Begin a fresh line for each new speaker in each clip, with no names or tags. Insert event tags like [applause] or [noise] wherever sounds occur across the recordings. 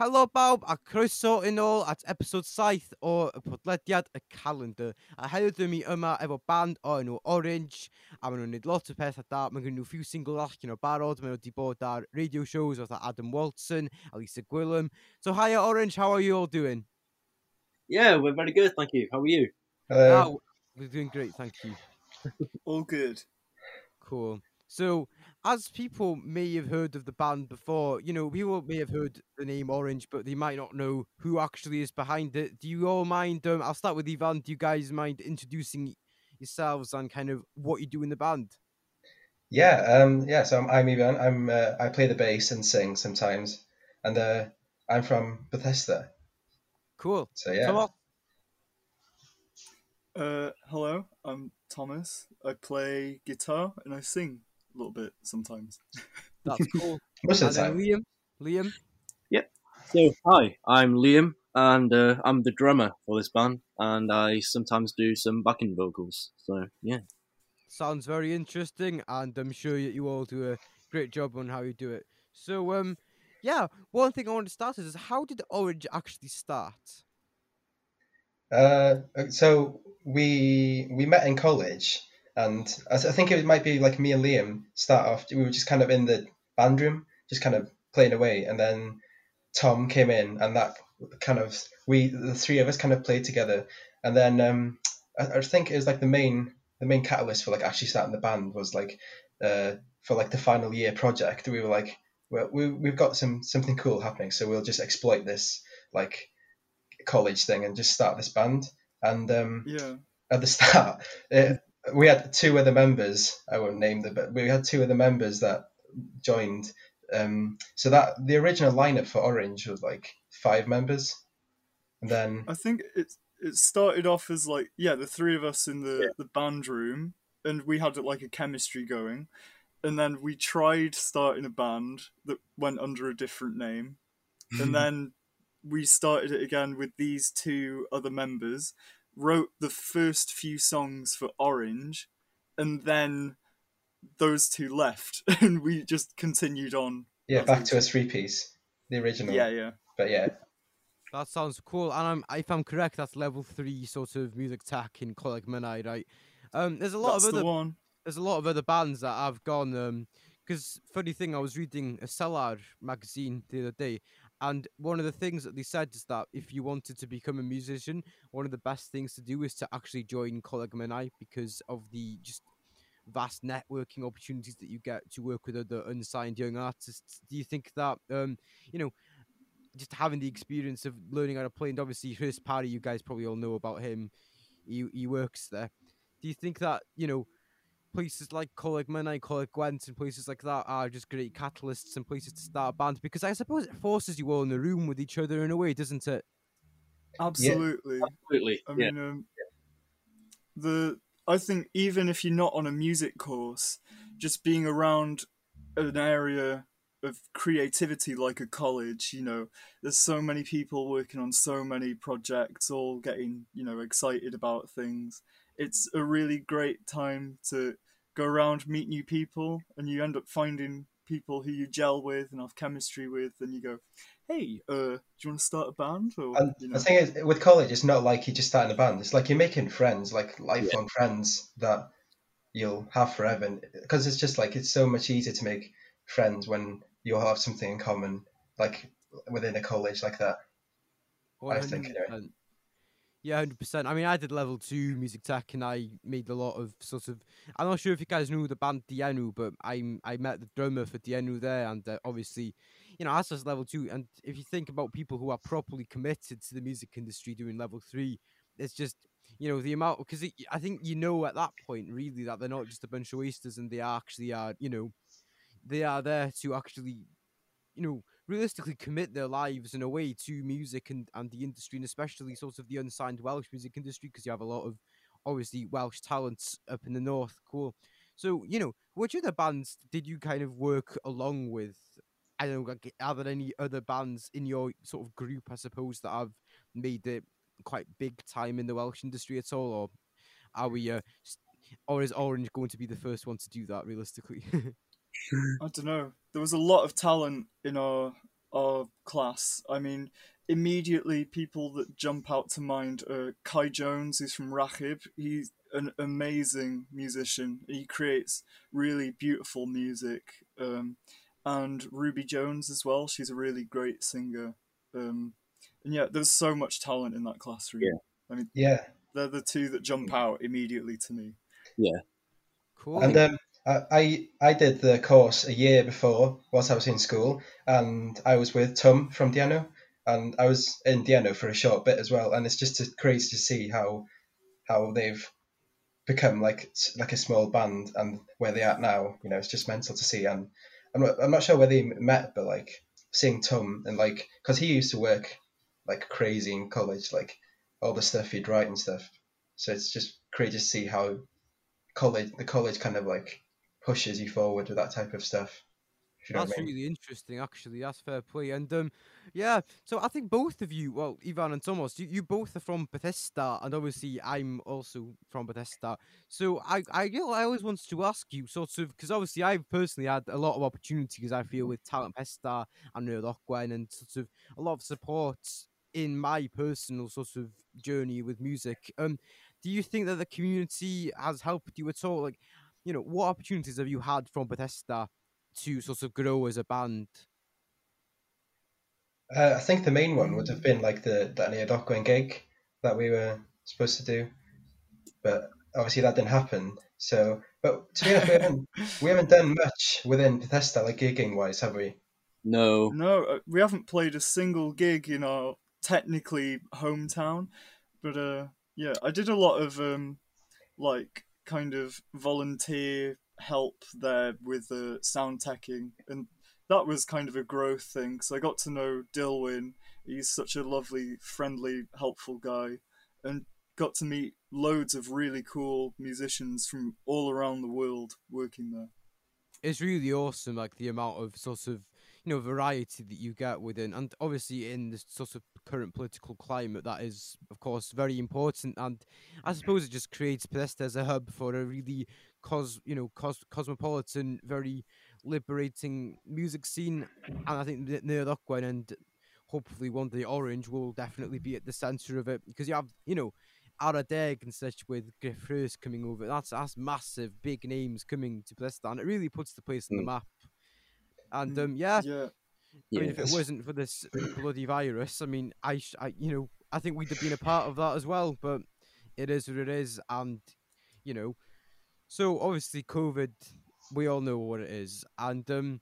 Helo bawb a croeso yn ôl at episod 7 o y podlediad y calendar. A heddiw dwi mi yma efo band o enw Orange a maen nhw'n gwneud lot o pethau da. Maen nhw few single allan o barod. Maen nhw wedi bod ar radio shows oedd Adam Walton a Lisa Gwilym. So hi Orange, how are you all doing?
Yeah, we're very good, thank you. How are you?
Hello. Oh, we're doing great, thank you.
all good.
Cool. So, as people may have heard of the band before, you know, people may have heard the name Orange, but they might not know who actually is behind it. Do you all mind? Um, I'll start with Ivan. Do you guys mind introducing yourselves and kind of what you do in the band?
Yeah, um, yeah. So I'm, I'm Ivan. I'm uh, I play the bass and sing sometimes, and uh, I'm from Bethesda.
Cool.
So yeah.
Uh, hello, I'm Thomas. I play guitar and I sing a little bit sometimes. [laughs]
That's cool.
Most of the
time. Liam. Liam.
Yep. So hi, I'm Liam, and uh, I'm the drummer for this band, and I sometimes do some backing vocals. So yeah.
Sounds very interesting, and I'm sure that you all do a great job on how you do it. So um, yeah, one thing I want to start is how did Orange actually start?
Uh, so we we met in college and I think it might be like me and Liam start off. We were just kind of in the band room, just kind of playing away, and then Tom came in, and that kind of we the three of us kind of played together, and then um, I, I think it was like the main the main catalyst for like actually starting the band was like uh, for like the final year project. We were like, well, we we've got some something cool happening, so we'll just exploit this like college thing and just start this band. And um,
yeah,
at the start, it, we had two other members. I won't name them, but we had two other members that joined. Um, so that the original lineup for Orange was like five members, and then
I think it it started off as like yeah, the three of us in the yeah. the band room, and we had like a chemistry going, and then we tried starting a band that went under a different name, and [laughs] then we started it again with these two other members wrote the first few songs for Orange, and then those two left, [laughs] and we just continued on.
Yeah, back to a three piece, the original.
Yeah, yeah.
But yeah.
That sounds cool, and I'm, if I'm correct, that's level three sort of music tech in Coleg Menai, right? Um, there's a lot
that's
of other
one.
there's a lot of other bands that I've gone. Um, because funny thing, I was reading a Selar magazine the other day, and one of the things that they said is that if you wanted to become a musician, one of the best things to do is to actually join Coleg Menai because of the just vast networking opportunities that you get to work with other unsigned young artists. Do you think that um, you know, just having the experience of learning how to play, and obviously Chris Parry, you guys probably all know about him. He he works there. Do you think that you know places like Coleg Menai, Coleg Gwent, and places like that are just great catalysts and places to start a band because I suppose it forces you all in the room with each other in a way, doesn't it?
Absolutely,
yeah. absolutely.
I mean, yeah. um, the I think even if you're not on a music course, just being around an area of creativity like a college, you know, there's so many people working on so many projects, all getting you know excited about things. It's a really great time to go around, meet new people, and you end up finding people who you gel with and have chemistry with, and you go, "Hey, uh, do you want to start a band?" Or,
and
you know.
the thing is, with college, it's not like you're just starting a band. It's like you're making friends, like lifelong yeah. friends that you'll have forever. Because it's just like it's so much easier to make friends when you have something in common, like within a college like that. 100%. I think. Anyway.
Yeah, hundred percent. I mean, I did level two music tech, and I made a lot of sort of. I'm not sure if you guys knew the band Dienw, but I I met the drummer for Dienw there, and uh, obviously, you know, that's just level two. And if you think about people who are properly committed to the music industry doing level three, it's just you know the amount because I think you know at that point really that they're not just a bunch of wasters, and they actually are you know they are there to actually you know realistically commit their lives in a way to music and, and the industry, and especially sort of the unsigned Welsh music industry, because you have a lot of obviously Welsh talents up in the north. Cool. So, you know, which other bands did you kind of work along with? I don't know, are there any other bands in your sort of group, I suppose, that have made it quite big time in the Welsh industry at all? Or are we, uh, or is Orange going to be the first one to do that realistically? [laughs] [laughs]
I don't know. There was a lot of talent in our our class. I mean, immediately people that jump out to mind are Kai Jones, who's from Rachub. He's an amazing musician. He creates really beautiful music. Um, and Ruby Jones as well. She's a really great singer. Um, and yeah, there's so much talent in that classroom.
Yeah.
I mean,
Yeah,
they're the two that jump out immediately to me. Yeah.
Cool.
and um, I I I did the course a year before whilst I was in school, and I was with Tom from Dienw, and I was in Dienw for a short bit as well, and it's just crazy to see how how they've become like like a small band and where they are now. You know, it's just mental to see, and I'm not I'm not sure where they met, but like seeing Tom and like because he used to work like crazy in college, like all the stuff he'd write and stuff. So it's just crazy to see how college the college kind of like pushes you forward with that type of stuff. you know
That's
I mean.
really interesting, actually. That's fair play. And um, yeah, so I think both of you, well, Ivan and Thomas, you, you both are from Bethesda, and obviously I'm also from Bethesda. So I, I, you know, I always wanted to ask you, sort of, because obviously I've personally had a lot of opportunities. I feel with Talent Bethesda and Neuadd Ogwen, and sort of a lot of support in my personal sort of journey with music. Um, do you think that the community has helped you at all? Like, you know, what opportunities have you had from Bethesda to sort of grow as a band?
Uh, I think the main one would have been like the that Neuadd Ogwen gig that we were supposed to do, but obviously that didn't happen. So, but to be honest, we haven't [laughs] we haven't done much within Bethesda like gigging wise, have we?
No,
No, uh, we haven't played a single gig in our technically hometown, but uh, yeah, I did a lot of um, like kind of volunteer help there with the sound teching, and that was kind of a growth thing. So I got to know Dilwyn. He's such a lovely, friendly, helpful guy, and got to meet loads of really cool musicians from all around the world working there.
It's really awesome, like the amount of sort of you know variety that you get within, and obviously in this sort of current political climate, that is of course very important. And I suppose it just creates Bethesda as a hub for a really cos you know cos- cosmopolitan, very liberating music scene. And I think Neuadd Ogwen and hopefully one day Orange will definitely be at the center of it because you have you know Ara Deg and such with Gruff Rhys coming over. That's that's massive, big names coming to and it really puts the place on the
Mm.
map. And
Mm,
um, yeah,
Yeah.
I
yeah,
mean, if it wasn't for this bloody virus, I mean, I, sh- I, you know, I think we'd have been a part of that as well. But it is what it is, and you know, so obviously COVID, we all know what it is, and um,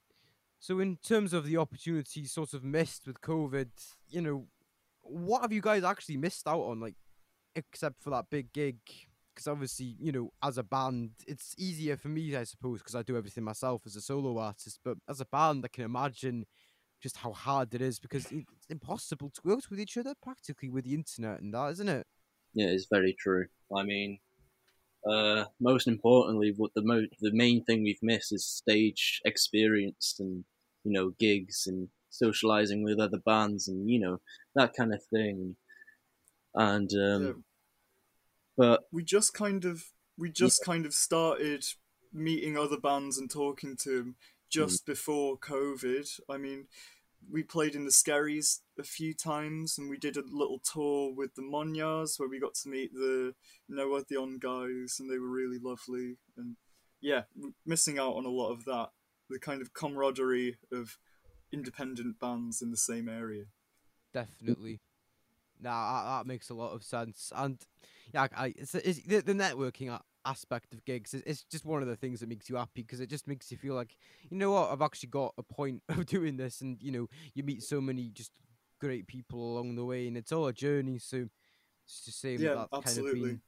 so in terms of the opportunities sort of missed with COVID, you know, what have you guys actually missed out on, like, except for that big gig? Because obviously, you know, as a band, it's easier for me, I suppose, because I do everything myself as a solo artist. But as a band, I can imagine just how hard it is because it's impossible to work with each other practically with the internet and that, isn't it?
yeah, it's very true. I mean, uh, most importantly, what the mo- the main thing we've missed is stage experience and you know gigs and socializing with other bands and you know that kind of thing. And um. But
we just kind of we just kind of started meeting other bands and talking to them just mm-hmm. before COVID. I mean, we played in the Skerries a few times, and we did a little tour with the Monyas where we got to meet the Noah Dion guys, and they were really lovely. And yeah, missing out on a lot of that, the kind of camaraderie of independent bands in the same area.
Definitely. Nah, that, that makes a lot of sense. And yeah, I, it's, it's the, the networking aspect of gigs. Is, it's just one of the things that makes you happy because it just makes you feel like, you know what, I've actually got a point [laughs] of doing this, and you know, you meet so many just great people along the way, and it's all a journey. So it's just saying
Yeah,
that that's kind of
absolutely.
been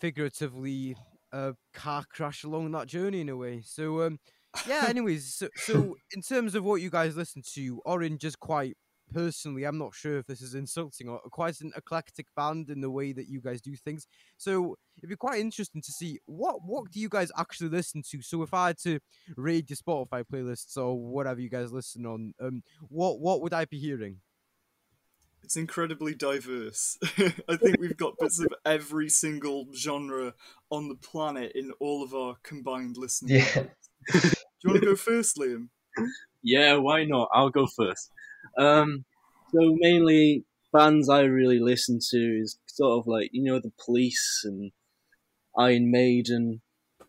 figuratively a car crash along that journey in a way. So um, yeah. [laughs] Anyways, so, so in terms of what you guys listen to, Orange is quite personally. I'm not sure if this is insulting or quite an eclectic band in the way that you guys do things. So it'd be quite interesting to see what what do you guys actually listen to. So if I had to raid your Spotify playlists or whatever you guys listen on, um, what what would I be hearing?
It's incredibly diverse. [laughs] I think we've got bits of every single genre on the planet in all of our combined listening.
Yeah.
Do you want to go first, Liam?
Yeah, why not? I'll go first. Um, so mainly bands I really listen to is sort of like you know the Police and Iron Maiden.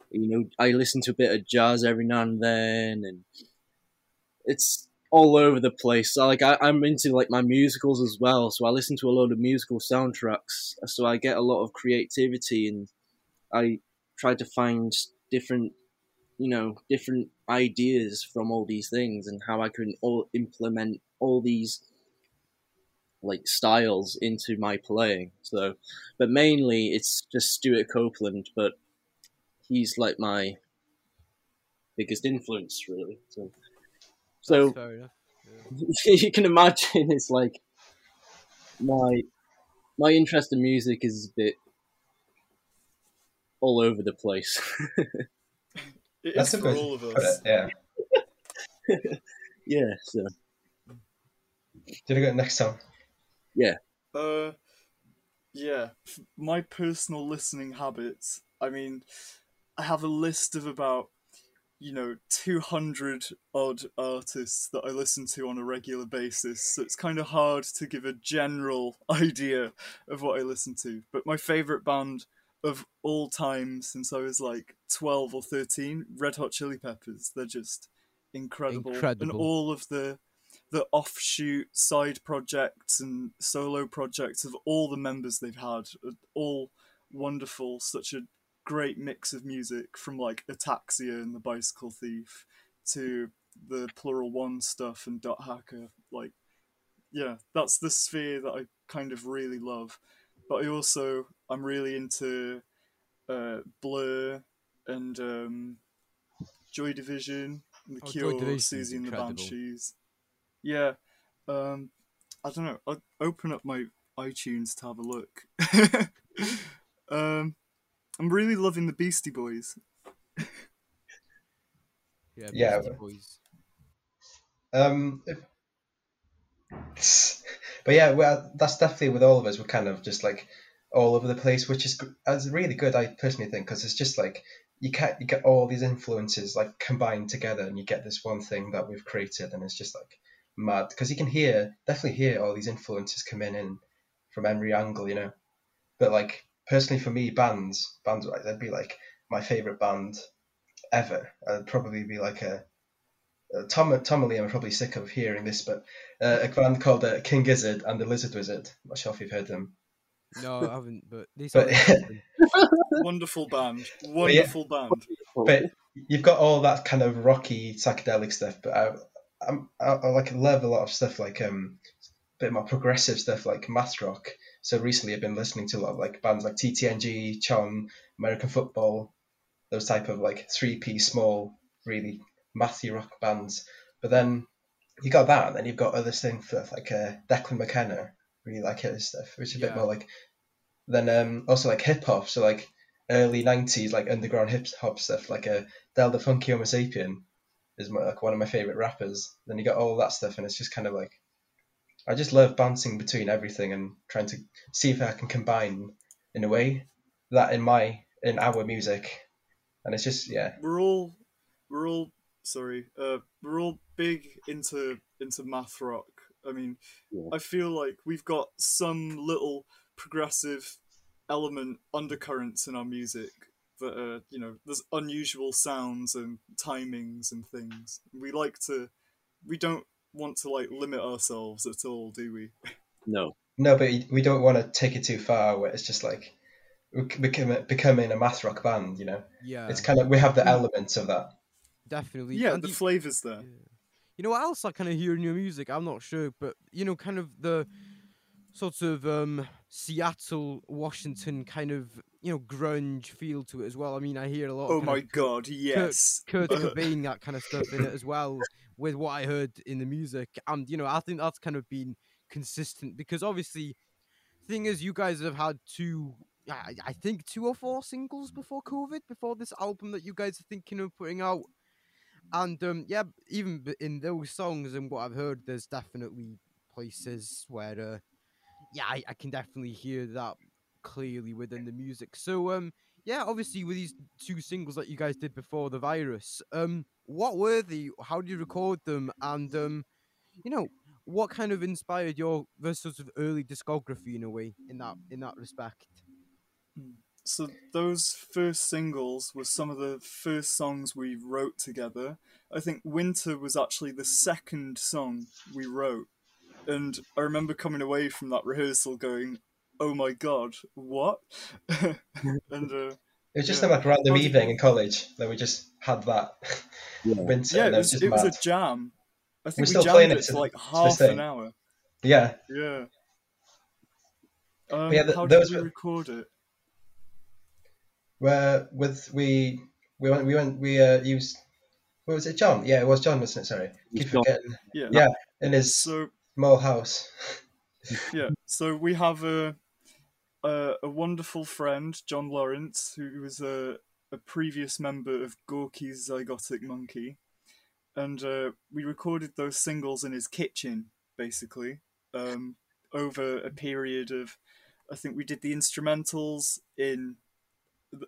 You know, I listen to a bit of jazz every now and then, and it's all over the place. So, like I, I'm into like my musicals as well, so I listen to a lot of musical soundtracks. So I get a lot of creativity, and I try to find different, you know, different ideas from all these things, and how I can all implement all these like styles into my playing. So, but mainly it's just Stewart Copeland, but he's like my biggest influence, really. So, so
That's fair enough. [laughs]
you can imagine it's like my my interest in music is a bit all over the place. [laughs]
It
That's
is
a
for
good
all of us.
Uh, yeah. [laughs]
yeah, so
Did I go next time? Yeah.
Uh, yeah, my personal listening habits. I mean, I have a list of about, you know, 200 odd artists that I listen to on a regular basis, so it's kind of hard to give a general [laughs] idea of what I listen to. But my favourite band of all time since I was like 12 or 13, Red Hot Chili Peppers. They're just incredible.
incredible.
And all of the the offshoot side projects and solo projects of all the members they've had are all wonderful such a great mix of music from like ataxia and the bicycle thief to the Pluralone stuff and dot hacker like yeah that's the sphere that i kind of really love. But i also i'm really into uh, blur and um, joy division and the
Oh,
cure Siouxsie and the banshees yeah um i don't know i'll open up my itunes to have a look [laughs] um i'm really loving the beastie boys
Yeah,
Yeah,
Beastie
but-
Boys.
Um, if- [laughs] but yeah, well, that's definitely with all of us. We're kind of just like all over the place, which is g- is really good. I personally think because it's just like you can't you get all these influences like combined together, and you get this one thing that we've created, and it's just like mad because you can hear definitely hear all these influences coming in from every angle, you know. But like personally, for me, bands bands like that'd be like my favorite band ever. I'd probably be like a uh, Tom, Tom and Liam are probably sick of hearing this, but uh, a band called uh, King Gizzard and the Lizard Wizard. I'm not sure if you've heard them.
No, I haven't, but they
But-
sound interesting. [laughs] [laughs]
wonderful band wonderful band
But you've got all that kind of rocky psychedelic stuff, but I, I'm, I, I like love a lot of stuff like um, a bit more progressive stuff like math rock. So recently, I've been listening to a lot of like bands like TTNG, Chon, American Football, those type of like three piece small, really mathy rock bands. But then you got that, and then you've got other things like uh, Declan McKenna, really like his stuff, which is a bit more like. Then um, also like hip hop, so like early '90s like underground hip hop stuff, like a Del the Funky Homosapien is my, like one of my favorite rappers. Then you got all that stuff, and it's just kind of like I just love bouncing between everything and trying to see if I can combine in a way that in my in our music, and it's just yeah,
we're all we're all sorry uh we're all big into into math rock i mean
Yeah.
i feel like we've got some little progressive element undercurrents in our music that are you know there's unusual sounds and timings and things we like to we don't want to like limit ourselves at all do we
no,
no, but we don't want to take it too far where it's just like we become becoming a math rock band, you know.
Yeah,
It's kind of we have the elements of that.
definitely.
yeah
And
the
you-
flavors there
Yeah. You know what else I kind of hear in your music? I'm not sure, but you know, kind of the sort of um, Seattle, Washington kind of you know grunge feel to it as well. I mean, I hear a lot.
Oh my
of Kurt-
god yes
Kurt [laughs] Cobain, that kind of stuff in it as well, with what I heard in the music, and you know, I think that's kind of been consistent because obviously, thing is, you guys have had two. I I think two or four singles before COVID, before this album that you guys are thinking of putting out. And um, yeah, even in those songs and what I've heard, there's definitely places where, uh, yeah, I, I can definitely hear that clearly within the music. So um, yeah, obviously with these two singles that you guys did before the virus, um, what were they? How did you record them? And um, you know, what kind of inspired your the sort of early discography in a way in that in that respect?
So those first singles were some of the first songs we wrote together. I think Winter was actually the second song we wrote. And I remember coming away from that rehearsal going, "Oh my god, what?" [laughs] and uh,
It was just
Yeah.
a like random
How did
evening in college that we just had that [laughs]
Yeah.
winter.
yeah,
and
it
it
was,
just
it was a jam. I think
We're
we
still
jammed
playing
it
it
for like half an hour.
Yeah,
Yeah. Um,
yeah, th-
how
those
did we
were-
record it?
where with we we went we went we uh used what was it John? Yeah, it was John, wasn't it? Sorry,
was
keep
John.
forgetting.
Yeah.
Yeah, in his
So
small house. [laughs]
yeah, so we have a a, a wonderful friend, John Lawrence, who was a a previous member of Gorky's Zygotic Mynci, and uh, we recorded those singles in his kitchen, basically, um, over a period of, I think we did the instrumentals in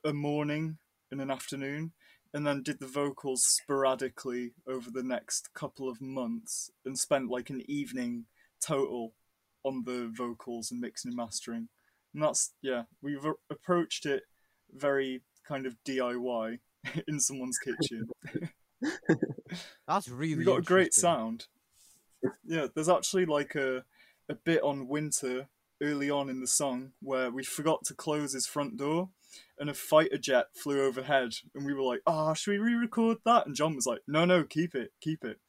a morning and an afternoon, and then did the vocals sporadically over the next couple of months, and spent like an evening total on the vocals and mixing and mastering. And that's yeah, we've a- approached it very kind of DIY [laughs] in someone's kitchen. [laughs]
That's really
we got a great sound. Yeah, there's actually like a a bit on Winter early on in the song where we forgot to close his front door and a fighter jet flew overhead and we were like, "Ah, should we re-record that?" And John was like, "No, no, keep it, keep it."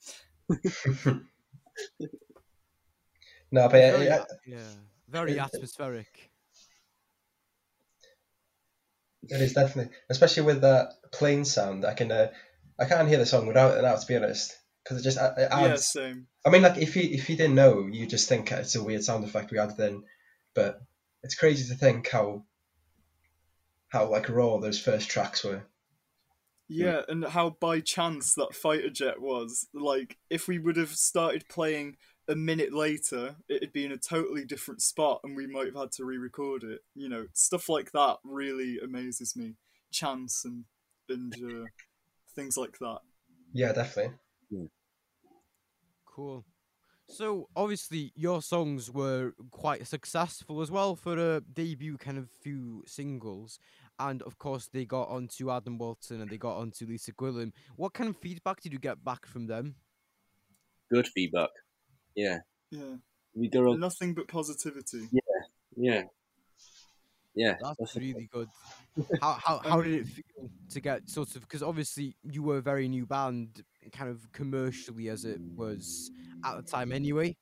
[laughs]
No, but
Very,
yeah,
yeah, very atmospheric.
It is definitely, especially with that plane sound. I can uh, I can't hear the song without it now, to be honest, because it just it
yeah,
adds.
same.
I mean, like if you if you didn't know, you just think it's a weird sound effect we added in, but it's crazy to think how how like raw those first tracks were.
Yeah, and how by chance that fighter jet was. Like, if we would have started playing a minute later, it'd be in a totally different spot and we might have had to re record it. You know, stuff like that really amazes me. Chance and, and uh, things like that.
Yeah, definitely.
Cool. So obviously your songs were quite successful as well for a debut kind of few singles, and of course they got onto Adam Walton and they got onto Lisa Gwilym. What kind of feedback did you get back from them?
Good feedback. Yeah.
Yeah.
We got a,
Nothing but positivity.
yeah. Yeah. Yeah.
That's
definitely.
really good. How how how did it feel to get sort of because obviously you were a very new band, kind of commercially as it was at the time anyway.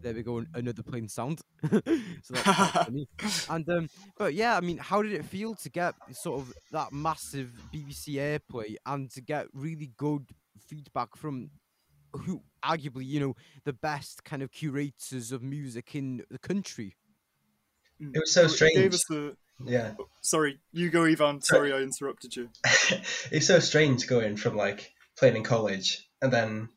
There we go, another plain sound. [laughs] so that's [laughs] funny. And um, but yeah, I mean, how did it feel to get sort of that massive BBC airplay and to get really good feedback from who arguably you know the best kind of curators of music in the country?
Mm.
It was so
Well, Gave
strange.
us a...
Yeah,
Sorry, you go, Ivan. Sorry, I interrupted you. [laughs]
it's so strange going from like playing in college and then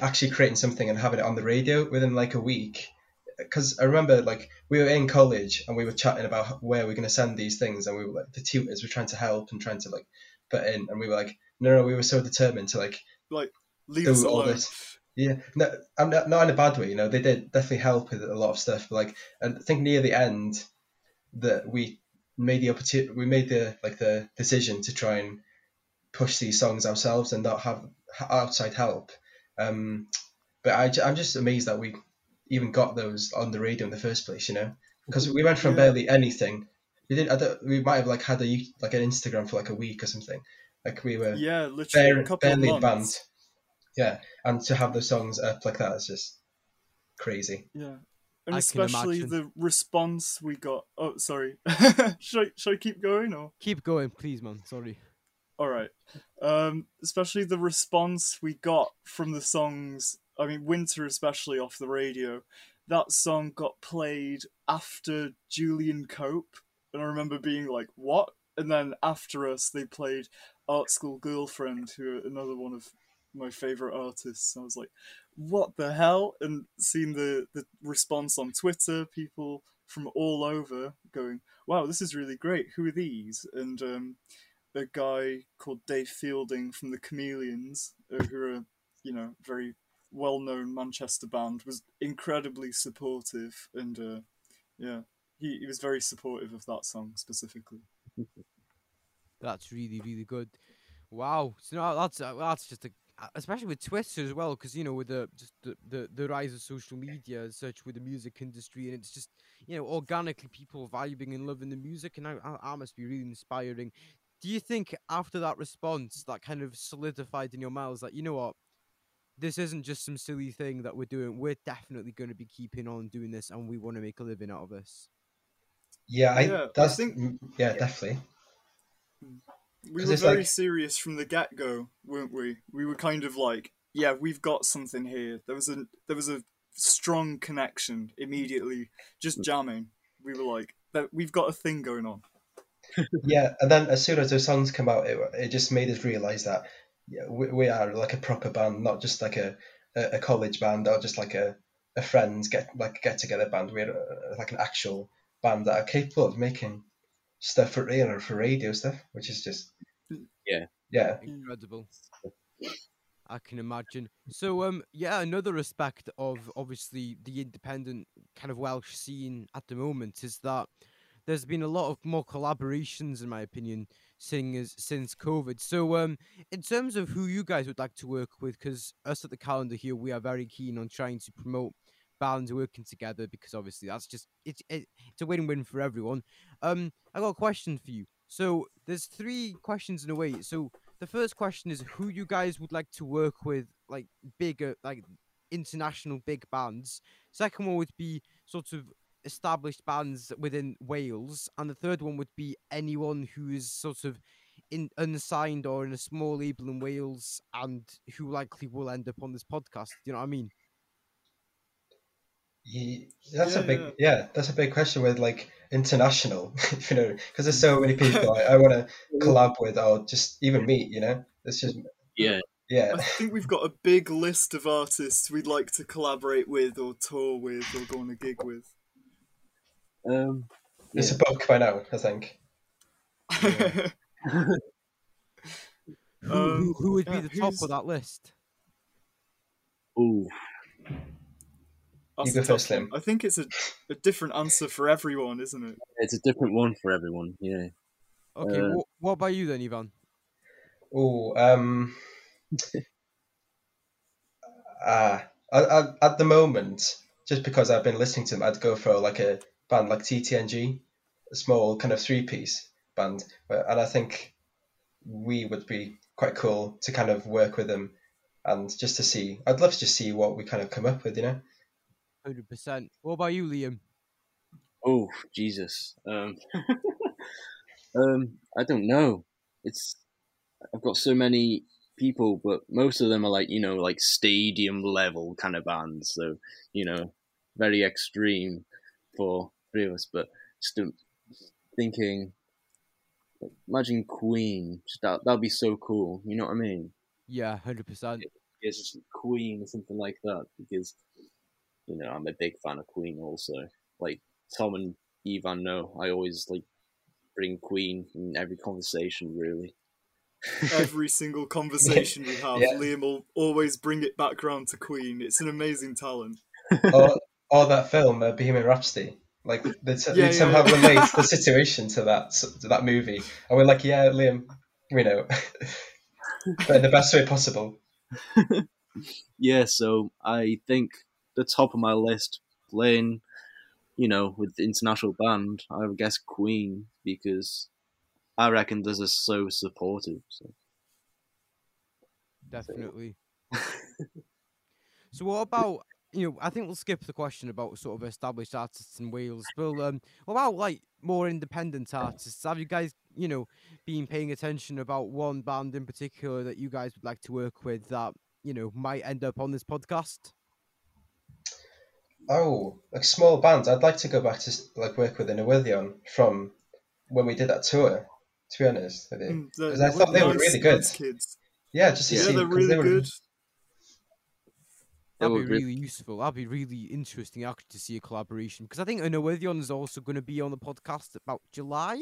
actually creating something and having it on the radio within like a week. Because I remember like we were in college and we were chatting about where we're going to send these things, and we were like the tutors were trying to help and trying to like put in, and we were like, no, no, we were so determined to like
like
Leave
us
all
alone.
this. Yeah, no, I'm not, not in a bad way. You know, they did definitely help with a lot of stuff. But like, I think near the end, that we made the opportunity, we made the like the decision to try and push these songs ourselves and not have outside help. Um, but I, am just amazed that we even got those on the radio in the first place. You know, because we went from
Yeah.
barely anything. We didn't. I don't, we might have like had a like an Instagram for like a week or something. Like we were
Yeah, literally
bare,
a couple
barely
of
a band.
months.
Yeah, and to have those songs up like that is just crazy.
Yeah. And
can
especially the response we got. Oh, sorry. [laughs] should, I, should I keep going or?
Keep going, please, man. Sorry.
All right. Um, especially the response we got from the songs. I mean, Winter, especially off the radio. That song got played after Julian Cope, and I remember being like, "What?" And then after us, they played Art School Girlfriend, who are another one of my favorite artists. I was like, "What the hell?" And seeing the the response on Twitter, people from all over going, "Wow, this is really great. Who are these?" And um, a guy called Dave Fielding from the Chameleons, uh, who are you know very well-known Manchester band, was incredibly supportive, and uh, yeah, he, he was very supportive of that song specifically. [laughs]
That's really really good. Wow, so no, that's uh, that's just a especially with Twitter as well, because you know with the just the, the the rise of social media and such with the music industry, and it's just you know organically people vibing and loving the music, and I, I, I must be really inspiring. Do you think after that response, that kind of solidified in your mouths that you know what, this isn't just some silly thing that we're doing. We're definitely going to be keeping on doing this, and we want to make a living out of this.
Yeah, I,
Yeah, I think-
mm, yeah, definitely.
We were very
like-
serious from the get go, weren't we? We were kind of like, yeah, we've got something here. There was a there was a strong connection immediately, just jamming. We were like, that we've got a thing going on. [laughs]
Yeah, and then as soon as those songs come out, it, it just made us realize that yeah, we, we are like a proper band, not just like a, a, a college band or just like a, a friends get like get together band. We're uh, like an actual band that are capable of making stuff for real or for radio stuff, which is just
Yeah.
yeah,
Incredible. I can imagine. So, um, yeah, another aspect of obviously the independent kind of Welsh scene at the moment is that there's been a lot of more collaborations, in my opinion, singers since COVID. So, um, in terms of who you guys would like to work with, because us at the calendar here, we are very keen on trying to promote bands working together because obviously that's just it's it, it's a win-win for everyone. Um, I got a question for you. So there's three questions in a way. So the first question is who you guys would like to work with, like bigger, like international big bands. Second one would be sort of established bands within Wales, and the third one would be anyone who is sort of in unsigned or in a small label in Wales and who likely will end up on this podcast. Do you know what I mean?
Ye- that's
Yeah,
a big
yeah.
yeah. that's a big question with like international, [laughs] you know, because there's so many people I, I want to collab with or just even meet, you know. It's just
Yeah,
yeah,
I think we've got a big list of artists we'd like to collaborate with, or tour with, or go on a gig with.
um,
it's a book by now, I think.
Who, who,
Um,
who would be
yeah,
the top of that list?
Ooh,
That's
You go
a tough
first,
one. I think it's a, a different answer for everyone, isn't it?
it's a different one for everyone. Yeah.
Okay,
Uh,
wha- what about you then, Ivan?
Oh, um, [laughs] ah, at, at, at the moment, just because I've been listening to them, I'd go for like a band like TTNG, a small kind of three-piece band, but, and I think we would be quite cool to kind of work with them, and just to see, I'd love to just see what we kind of come up with, you know.
Hundred percent. What about you, Liam?
Oh Jesus. Um, [laughs] um, I don't know. It's I've got so many people, but most of them are like you know like stadium level kind of bands. So you know, very extreme for three of us. But just thinking, imagine Queen. Just that that'd be so cool. You know what I mean?
Yeah, hundred percent.
It's just Queen or something like that because you know I'm a big fan of Queen also. Like Tom and Ivan know, I always like bring Queen in every conversation really. [laughs]
Every single conversation we have,
Yeah.
Liam will always bring it back round to Queen. It's an amazing talent. [laughs]
or, or that film, uh, Bohemian Rhapsody. Like they, t-
Yeah,
they
yeah,
somehow
yeah.
relate the [laughs] situation to that to that movie, and we're like, yeah, Liam, we know, but in the best way possible.
Yeah, so I think the top of my list playing, you know, with the international band, I would guess Queen because I reckon this is so supportive. So.
Definitely. so what about you know, I think we'll skip the question about sort of established artists in Wales. But um what about like more independent artists? Have you guys, you know, been paying attention about one band in particular that you guys would like to work with that, you know, might end up on this podcast?
Oh, like small bands. I'd like to go back to like work with Inowithion from when we did that tour. To be honest, with you.
Mm, they're-
'Cause I
they're
thought they were really good.
kids.
yeah, just to
Yeah,
see
they're
'cause
really
they were,
good.
That'd be really useful. That'd be really interesting actually to see a collaboration because I think Anowithion is also going to be on the podcast about July.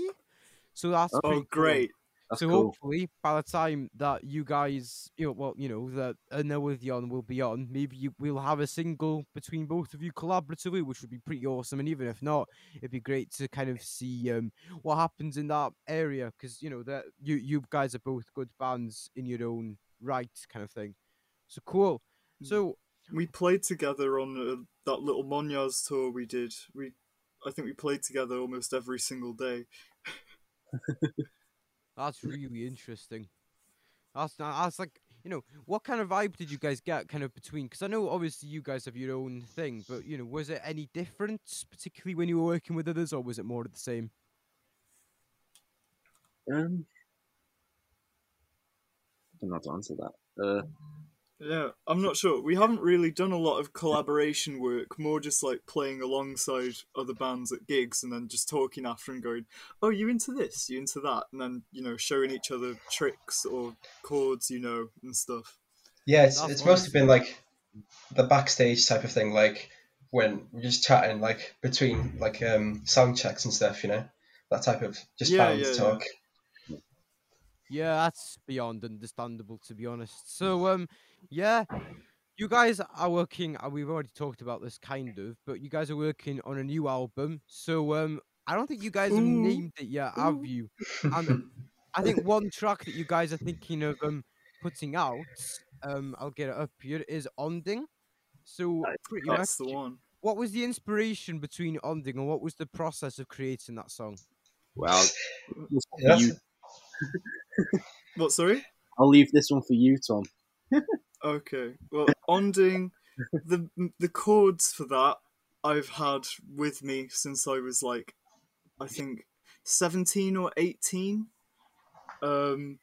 So that's
Oh,
pretty
Oh,
cool.
great.
That's
so
cool.
hopefully, by the time that you guys, you know, well, you know, that Anowithion will be on, maybe you, we'll have a single between both of you collaboratively, which would be pretty awesome. And even if not, it'd be great to kind of see um, what happens in that area because you know that you you guys are both good bands in your own right, kind of thing. So cool.
Mm.
So
We played together on uh, that little Monyas tour we did. We, I think we played together almost every single day. [laughs]
That's really interesting. That's that's like you know what kind of vibe did you guys get kind of between? Because I know obviously you guys have your own thing, but you know was it any different, particularly when you were working with others, or was it more of the same?
Um, I don't know how to answer that. Uh,
Yeah, I'm not sure. We haven't really done a lot of collaboration work, more just like playing alongside other bands at gigs and then just talking after and going, Oh, you into this? You into that? And then, you know, showing each other tricks or chords, you know, and stuff.
Yeah, it's
That's
it's mostly been like the backstage type of thing, like when we're just chatting, like between like um sound checks and stuff, you know, that type of just
Yeah,
band
yeah, yeah.
talk.
Yeah, that's beyond understandable to be honest. So um, yeah, you guys are working. uh, We've already talked about this kind of, but you guys are working on a new album. So um, I don't think you guys have named it yet, have you? And [laughs] I think one track that you guys are thinking of um putting out, um, I'll get it up here, is Onding. So
Right,
pretty much,
That's the one.
what was the inspiration between Onding, and what was the process of creating that song?
well, this one for
That's-
you. [laughs]
What, sorry?
I'll leave this one for you, Tom. [laughs]
Okay. Well, Onding, the the chords for that I've had with me since I was like, I think, seventeen or eighteen, um,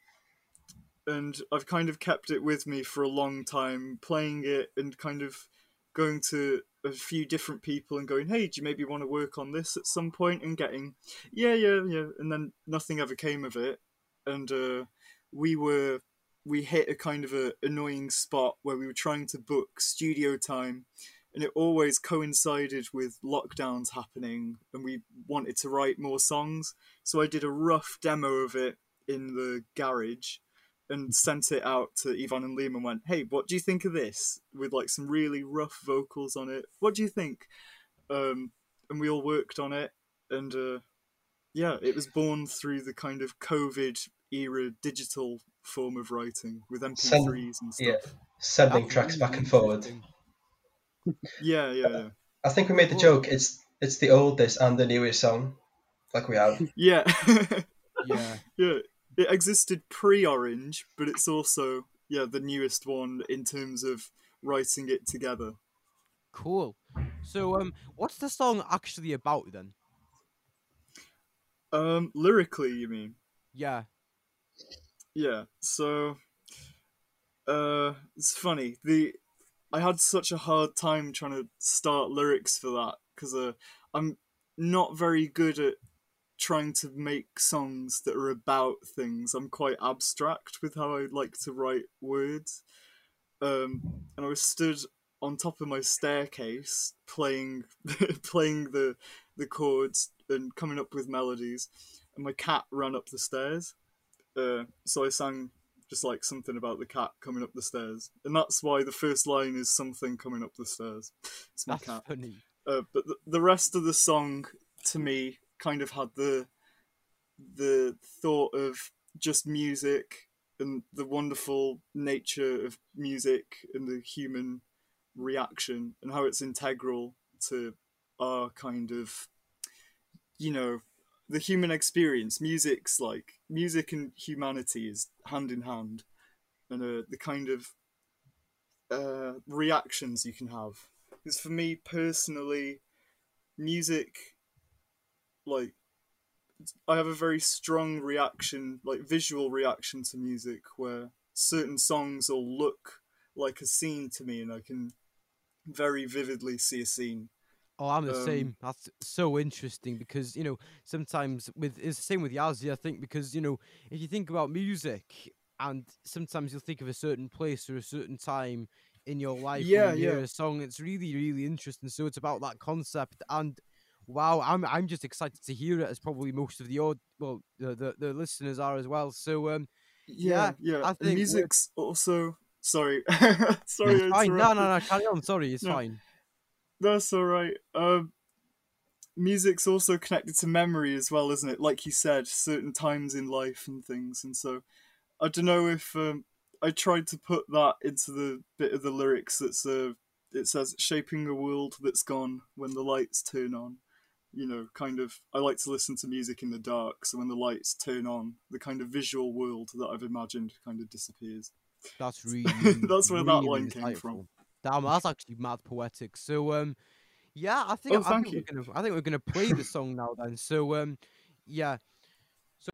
and I've kind of kept it with me for a long time, playing it and kind of going to a few different people and going, "Hey, do you maybe want to work on this at some point?" And getting, "Yeah, yeah, yeah," and then nothing ever came of it, and uh, we were we hit a kind of a annoying spot where we were trying to book studio time and it always coincided with lockdowns happening and we wanted to write more songs so i did a rough demo of it in the garage and sent it out to Ivan and Liam and went, "Hey, what do you think of this?" With like some really rough vocals on it. What do you think? Um, and we all worked on it, and uh, yeah, it was born through the kind of COVID era digital form of writing with
Send-
MP3s and stuff.
yeah. Sending
That's
tracks back and forward.
Yeah, yeah, yeah.
I think we made the joke. It's it's the oldest and the newest song, like we have. [laughs]
Yeah. [laughs]
Yeah.
yeah. It existed pre Orange, but it's also yeah, the newest one in terms of writing it together.
Cool. So, um, what's the song actually about then?
Um lyrically, you mean?
Yeah.
Yeah. So uh it's funny. The I had such a hard time trying to start lyrics for that cuz uh, I'm not very good at trying to make songs that are about things. I'm quite abstract with how I like to write words. Um, and I was stood on top of my staircase playing [laughs] playing the the chords and coming up with melodies, and my cat ran up the stairs. Uh, so I sang just like something about the cat coming up the stairs, and that's why the first line is something coming up the stairs. [laughs] It's my
That's
cat.
funny.
Uh, but the, the rest of the song to me kind of had the the thought of just music and the wonderful nature of music and the human reaction and how it's integral to our kind of you know the human experience music's like music and humanity is hand in hand. And uh, the kind of uh, reactions you can have. Because for me personally music like i have a very strong reaction like visual reaction to music where certain songs will look like a scene to me and i can very vividly see a scene
Oh, I'm the
Um,
same. That's so interesting because you know sometimes with it's the same with Yazzie. I think because you know if you think about music and sometimes you'll think of a certain place or a certain time in your life
Yeah,
when you hear
yeah.
a song. It's really, really interesting. So it's about that concept and wow, I'm I'm just excited to hear it as probably most of the odd well the, the, the listeners are as well. So um
Yeah,
Yeah,
yeah.
I think we're-
music's also sorry, [laughs] sorry.
it's
I
fine. No, no, no, carry on. Sorry, it's
No.
fine.
That's all right. Um, music's also connected to memory as well, isn't it? Like you said, certain times in life and things, and so I don't know if um, I tried to put that into the bit of the lyrics that's uh, it says shaping a world that's gone when the lights turn on. You know, kind of. I like to listen to music in the dark, so when the lights turn on, the kind of visual world that I've imagined kind of disappears.
That's [laughs] really
That's where that
really
line came from.
Damn, that's actually mad poetic. So um yeah, I think
Oh,
I think we're gonna I think we're gonna play the song now then. So um yeah. So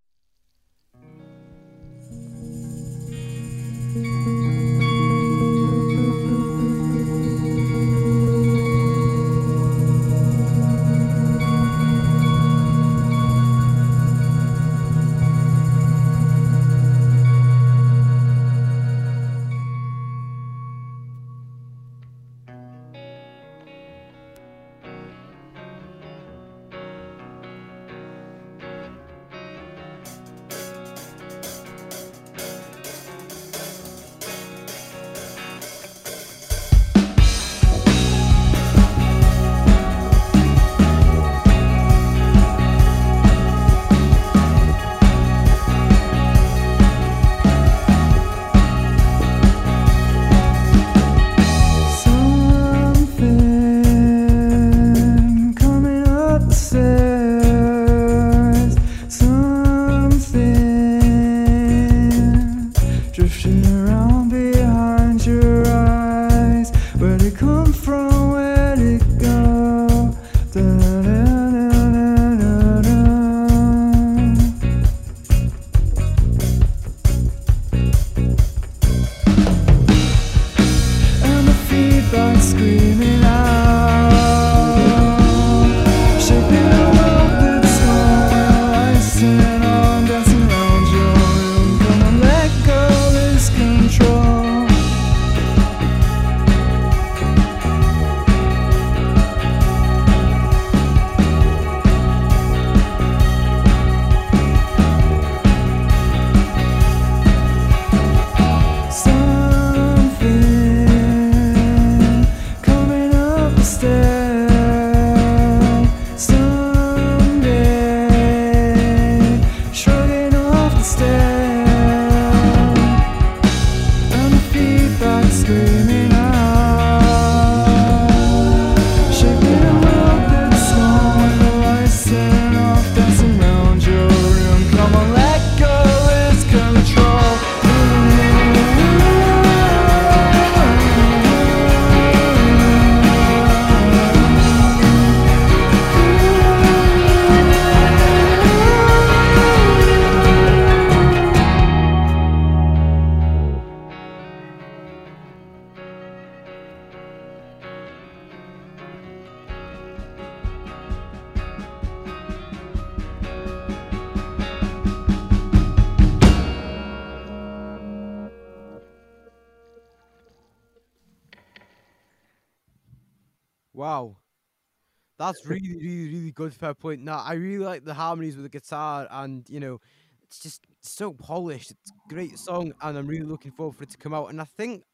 good. Fair point. Now, I really like the harmonies with the guitar, and you know, it's just so polished. It's a great song, and I'm really looking forward for it to come out. And I think,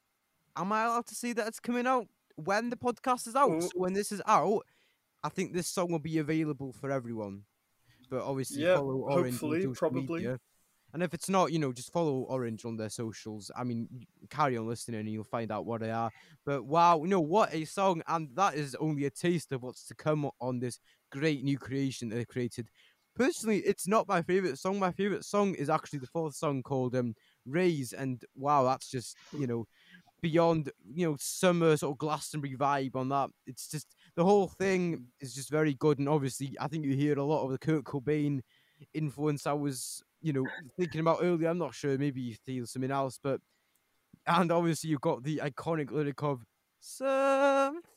am I allowed to see that it's coming out when the podcast is out?
Oh.
So when this is out, I think this song will be available for everyone. But obviously,
Yeah,
follow Orinj
hopefully, probably.
media. And if it's not, you know, just follow Orinj on their socials. I mean, carry on listening and you'll find out what they are. But wow, you know, what a song. And that is only a taste of what's to come on this great new creation that they created. Personally, it's not my favorite song. My favorite song is actually the fourth song called um, Raise. And wow, that's just, you know, beyond, you know, summer sort of Glastonbury vibe on that. It's just the whole thing is just very good. And obviously, I think you hear a lot of the Kurt Cobain influence I was, you know, thinking about earlier. I'm not sure. Maybe you feel something else, but and obviously you've got the iconic lyric of something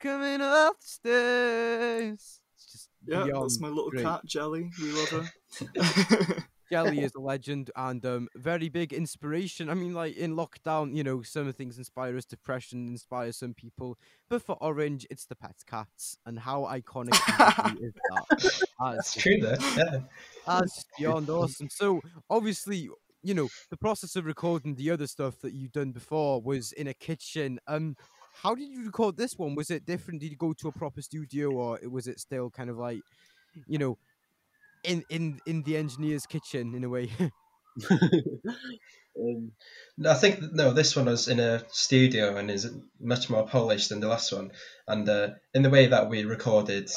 coming up the stairs. It's just
Yeah, that's my little
great.
cat, Jelly. We love her. [laughs] [laughs]
Jelly is a legend and um, very big inspiration. I mean, like in lockdown, you know, some things inspire us. Depression inspires some people, but for Orinj, it's the pet cats. And how iconic is that? [laughs]
That's
That's
true, though. Yeah.
that's beyond awesome. So obviously, you know, the process of recording the other stuff that you've done before was in a kitchen. Um, how did you record this one? Was it different? Did you go to a proper studio, or was it still kind of like, you know, in in in the engineer's kitchen in a way? [laughs]
um,
I think no. This one was in a studio and is much more polished than the last one. And uh, in the way that we recorded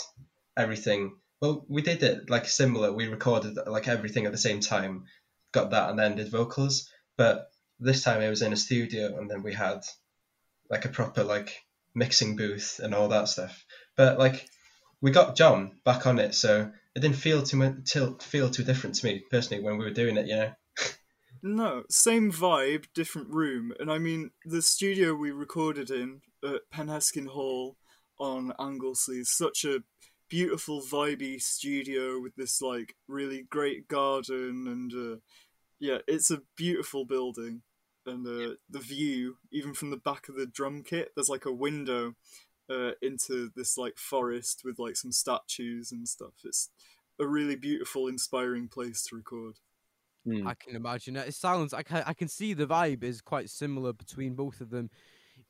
everything, well, we did it like similar. We recorded like everything at the same time, got that, and then did vocals. But this time it was in a studio, and then we had like a proper like mixing booth and all that stuff. But like we got John back on it, so it didn't feel too much, till feel too different to me personally when we were doing it. You know.
No, same vibe, different room. And I mean, the studio we recorded in at Penhesgyn Hall on Anglesey is such a beautiful, vibey studio with this like really great garden and uh, yeah, it's a beautiful building. And uh, the view, even from the back of the drum kit, there's like a window uh, into this like forest with like some statues and stuff. It's a really beautiful, inspiring place to record.
hmm.
I can imagine it. It sounds. I can. I can see the vibe is quite similar between both of them.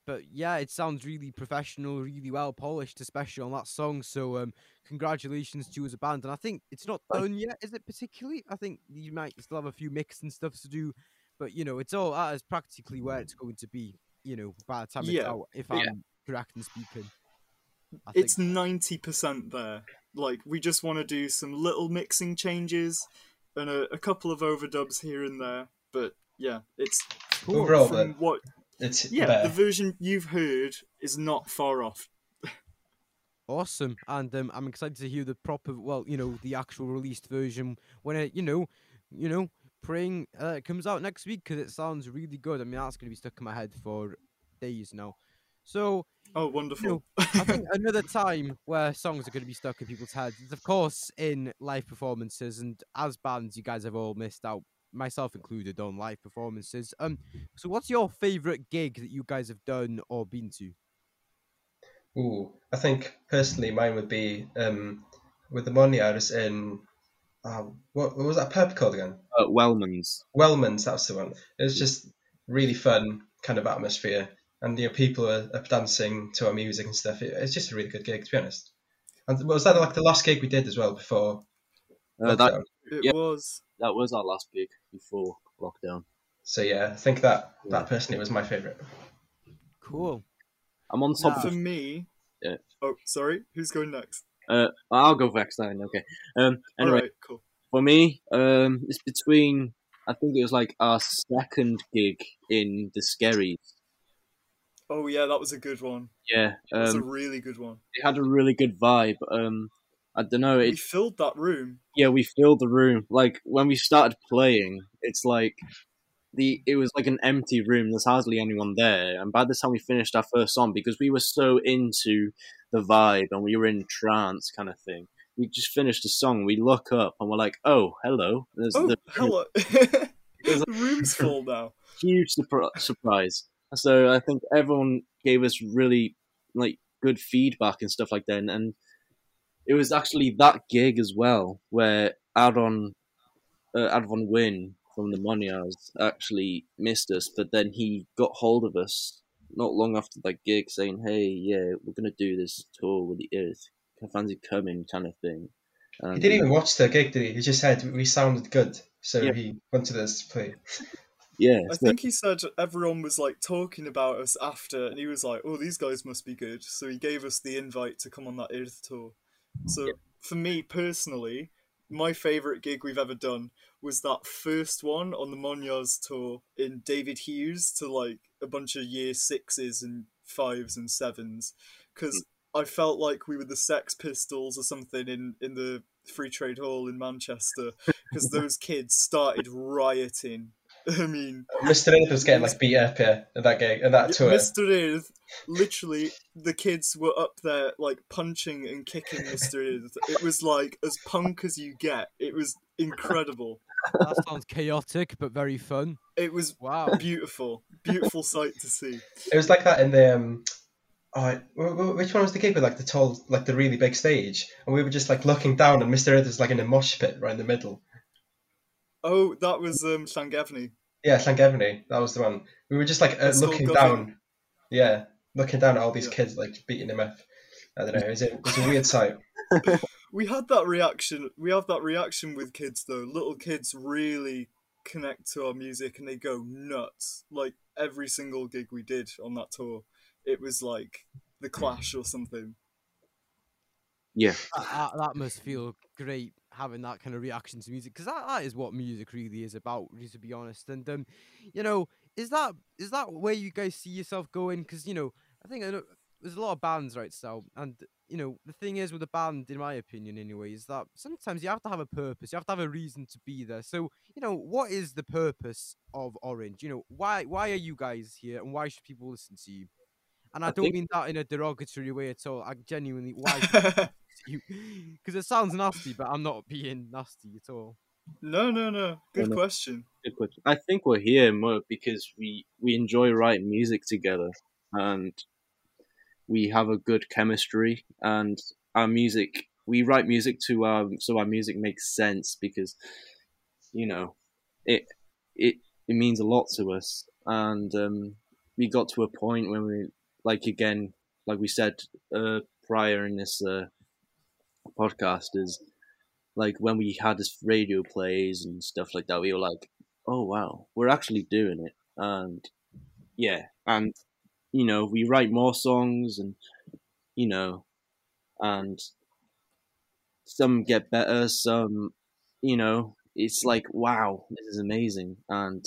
But yeah, it sounds really professional, really well polished, especially on that song. So um, congratulations to you as a band. And I think it's not done yet, is it? Particularly, I think you might still have a few mix and stuff to do. But you know, it's all that is practically where it's going to be. You know, by the time it's out, if
Yeah.
I'm correct in speaking. I
it's 90% there. Like, we just want to do some little mixing changes and a, a couple of overdubs here and there. But yeah, it's
cool.
Overall,
from
then,
what.
it's
Yeah,
better.
the version you've heard is not far off.
Awesome, and um, I'm excited to hear the proper, well, you know, the actual released version when it, you know, you know, praying uh, it comes out next week because it sounds really good. I mean, that's going to be stuck in my head for days now. So
Oh, wonderful.
know, I [laughs] think another time where songs are going to be stuck in people's heads is, of course, in live performances. And as bands, you guys have all missed out, myself included, on live performances. Um, so what's your favorite gig that you guys have done or been to?
Ooh, I think personally mine would be um, with the Moniars in uh, what, what was that pub called again?
uh, Wellman's.
Wellman's, that's the one. It was just really fun kind of atmosphere, and you know people are, are dancing to our music and stuff. It, it's just a really good gig, to be honest. And was that like the last gig we did as well before
Uh, that
it
yeah.
was.
that was our last gig before lockdown.
So yeah, I think that that personally was my favourite.
Cool.
I'm on top
For
of.
me.
Yeah.
Oh, sorry. Who's going next?
Uh, I'll go for Eckstein. Okay. Um. Anyway,
Alright, cool.
for me, um, it's between. I think it was like our second gig in the Skerries.
Oh, yeah, that was a good one.
Yeah.
That was a
Um.
really good one.
It had a really good vibe. Um. I don't know.
We
It
filled that room.
yeah, we filled the room. Like when we started playing, it's like the it was like an empty room. There's hardly anyone there. And by the time we finished our first song, because we were so into the vibe and we were in trance kind of thing, we just finished the song. We look up and we're like, "Oh, hello!" There's
Oh,
the
hello. [laughs] The room's full now. [laughs]
huge surpri- surprise. So I think everyone gave us really like good feedback and stuff like that. And, and it was actually that gig as well where Adon uh, Arfon Wyn from the Moniars actually missed us, but then he got hold of us not long after that gig, saying, "Hey, yeah, we're gonna do this tour with the Urdd. Can fancy coming?" kind of thing. And,
He didn't even watch the gig, did he? He just said we sounded good, so
Yeah.
he wanted us to play.
Yeah,
I think he said everyone was like talking about us after, and he was like, "Oh, these guys must be good." So he gave us the invite to come on that Urdd tour. So for me personally, my favorite gig we've ever done was that first one on the Moniars tour in David Hughes to like a bunch of year sixes and fives and sevens, because hmm. I felt like we were the Sex Pistols or something in in the Free Trade Hall in Manchester, because [laughs] those kids started rioting [laughs] I mean,
Mr. Urdd was getting like beat up yeah, at that gig, at that tour.
Mr. Urdd, literally, the kids were up there like punching and kicking Mr. Urdd. It was like as punk as you get. It was incredible.
That sounds chaotic, but very fun.
It was
Wow.
beautiful, beautiful sight to see.
It was like that in the um. Oh, wh- wh- which one was the gig with like the tall, like the really big stage, and we were just like looking down, and Mr. Urdd was like in a mosh pit right in the middle.
Oh, that was um, Llangefni.
Yeah, Llangefni, that was the one. We were just like uh, looking
Gotham.
down. Yeah, looking down at all these
Yeah.
kids like beating him up. I don't know. It was a, it was a weird sight. [laughs]
We had that reaction. We have that reaction with kids though. Little kids really connect to our music and they go nuts. Like every single gig we did on that tour, it was like the Clash or something.
Yeah,
that, that- that must feel great having that kind of reaction to music because that, that is what music really is about to be honest. And um you know is that is that where you guys see yourself going? Because you know i think I know, there's a lot of bands right so and you know the thing is with a band in my opinion anyway is that sometimes you have to have a purpose you have to have a reason to be there. So you know what is the purpose of Orinj? You know why why are you guys here and why should people listen to you and i,
I
don't
think-
mean that in a derogatory way at all i genuinely why you [laughs] because [laughs] it sounds nasty, but I'm not being nasty at all.
no, no, no. Good
no.
question.
good question. I think we're here more because we we enjoy writing music together, and we have a good chemistry, and our music. We write music to um so our music makes sense because, you know, it it it means a lot to us, and um, we got to a point when we like again, like we said uh, prior in this uh, podcast is like when we had this radio plays and stuff like that, we were like, "Oh wow, we're actually doing it!" And yeah, and you know, we write more songs, and you know, and some get better, some, you know, it's like, wow, this is amazing, and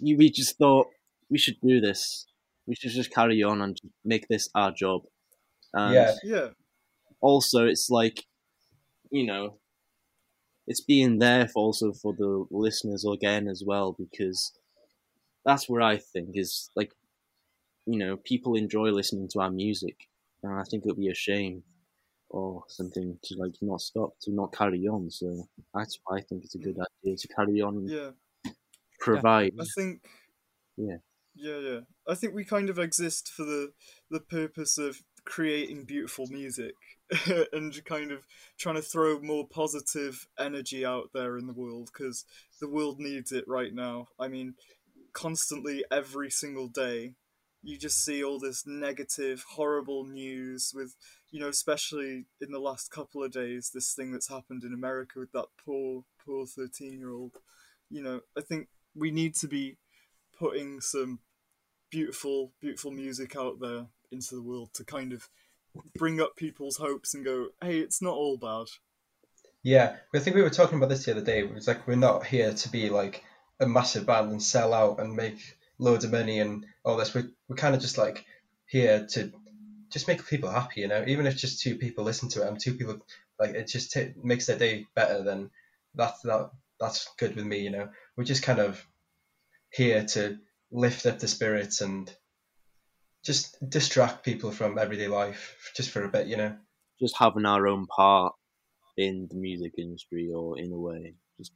you,
we just thought we should do this. We should just carry on and make this our job. And
Yeah.
Yeah.
also it's like you know it's being there for also for the listeners again as well because that's where i think is like you know people enjoy listening to our music and i think it would be a shame or something to like not stop to not carry on so that's why i think it's a good idea to carry on
Yeah.
provide
I think.
Yeah.
Yeah, yeah. I think we kind of exist for the the purpose of creating beautiful music [laughs] and kind of trying to throw more positive energy out there in the world because the world needs it right now. I mean, constantly every single day, you just see all this negative, horrible news with, you know, especially in the last couple of days, this thing that's happened in America with that poor, poor 13 year old. You know, I think we need to be putting some beautiful, beautiful music out there into the world to kind of bring up people's hopes and go, hey, it's not all bad.
yeah, I think we were talking about this the other day. It was like we're not here to be like a massive band and sell out and make loads of money and all this. We're we're kind of just like here to just make people happy, you know. Even if just two people listen to it and two people like it just t- makes their day better. Then that's that that's good with me, you know. We're just kind of here to lift up the spirits and just distract people from everyday life just for a bit, you know.
just having our own part in the music industry or in a way just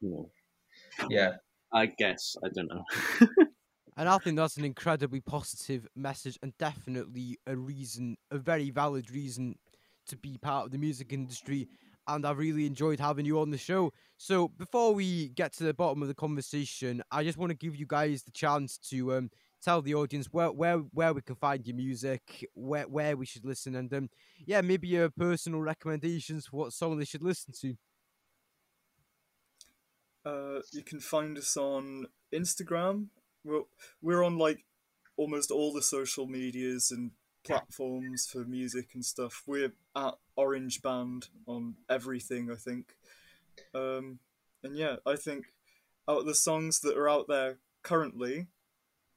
you know
Yeah,
i guess i don't know [laughs]
And I think that's an incredibly positive message and definitely a reason, a very valid reason to be part of the music industry. And I've really enjoyed having you on the show. So before we get to the bottom of the conversation, I just want to give you guys the chance to um, tell the audience where where where we can find your music, where where we should listen, and um, yeah, maybe your personal recommendations for what song they should listen to.
Uh, you can find us on Instagram. We're, we're on like almost all the social medias and platforms for music and stuff. We're at Orinj Band on everything, I think. Um, and yeah, I think out of the songs that are out there currently,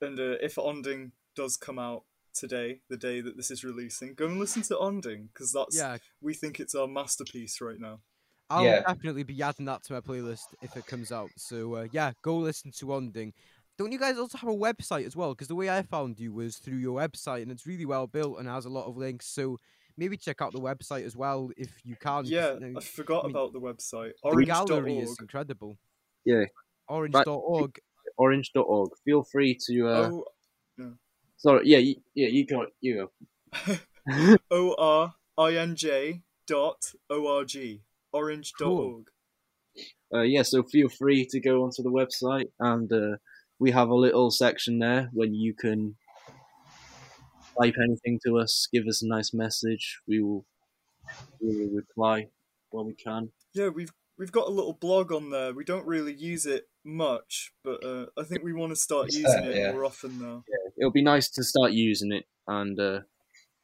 and uh, if Onding does come out today, the day that this is releasing, go and listen to Onding because that's
Yeah,
we think it's our masterpiece right now.
I'll
Yeah.
definitely be adding that to my playlist if it comes out. So uh, yeah, go listen to Onding. Don't you guys also have a website as well? Because the way I found you was through your website, and it's really well built and has a lot of links. So maybe check out the website as well if you can.
Yeah,
you know,
I forgot
I mean,
about the website.
the gallery is incredible.
Yeah.
Orinj.org.
Orinj.org. Feel free to. Uh,
Oh,
Sorry. Yeah. You, yeah. You go. You go. [laughs]
O R I N J dot O R G. Orinj.org.
uh, yeah, so feel free to go onto the website, and uh, we have a little section there when you can type anything to us, give us a nice message. We will, we will reply when we can.
Yeah, we've we've got a little blog on there. We don't really use it much, but uh, I think we want to start
It's
using
there,
it
yeah.
more often now.
Yeah, It'll be nice to start using it, and uh,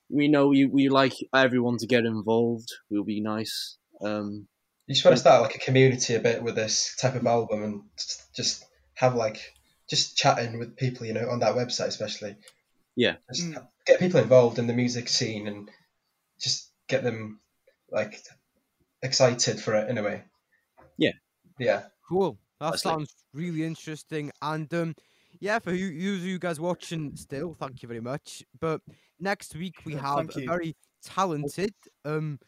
we know we, we like everyone to get involved. We'll be nice. Um,
You just want to start like a community a bit with this type of album and just- just have like just chatting with people, you know, on that website especially.
Yeah.
Just
Mm.
get people involved in the music scene and just get them like excited for it in a way.
Yeah.
Yeah.
Cool. That
That's like-
sounds really interesting. And um, yeah, for you, you, you guys watching still, thank you very much. But next week we have
thank
a
you.
very talented, um,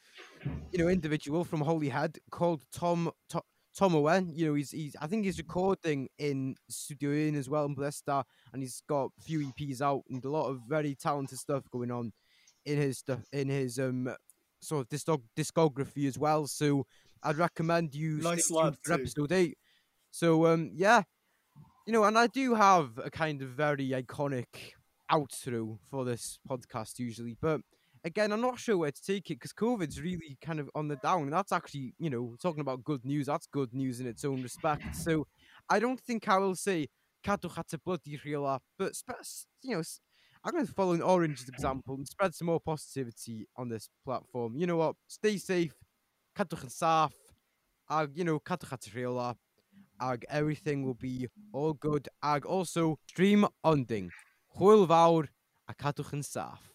you know, individual from Holyhead called Tom to- Tom Owen. You know, he's he's I think he's recording in Studio In as well in Blesta, and he's got a few EPs out and a lot of very talented stuff going on in his stuff in his um sort of discog- discography as well. So I'd recommend you
Nice lad
for
too.
episode eight. So um yeah, you know, and I do have a kind of very iconic outro for this podcast usually, but again, I'm not sure where to take it because COVID's really kind of on the down, that's actually you know talking about good news. That's good news in its own respect. So I don't think I will say Cadw had to bloody real but you know. I'm going to follow an Orinj's example and spread some more positivity on this platform. You know what? Stay safe. Cadwch. Ag, you know, cadwch at rheola. Ag, everything will be all good. Ag, also, stream onding. Hwyl fawr a cadwch.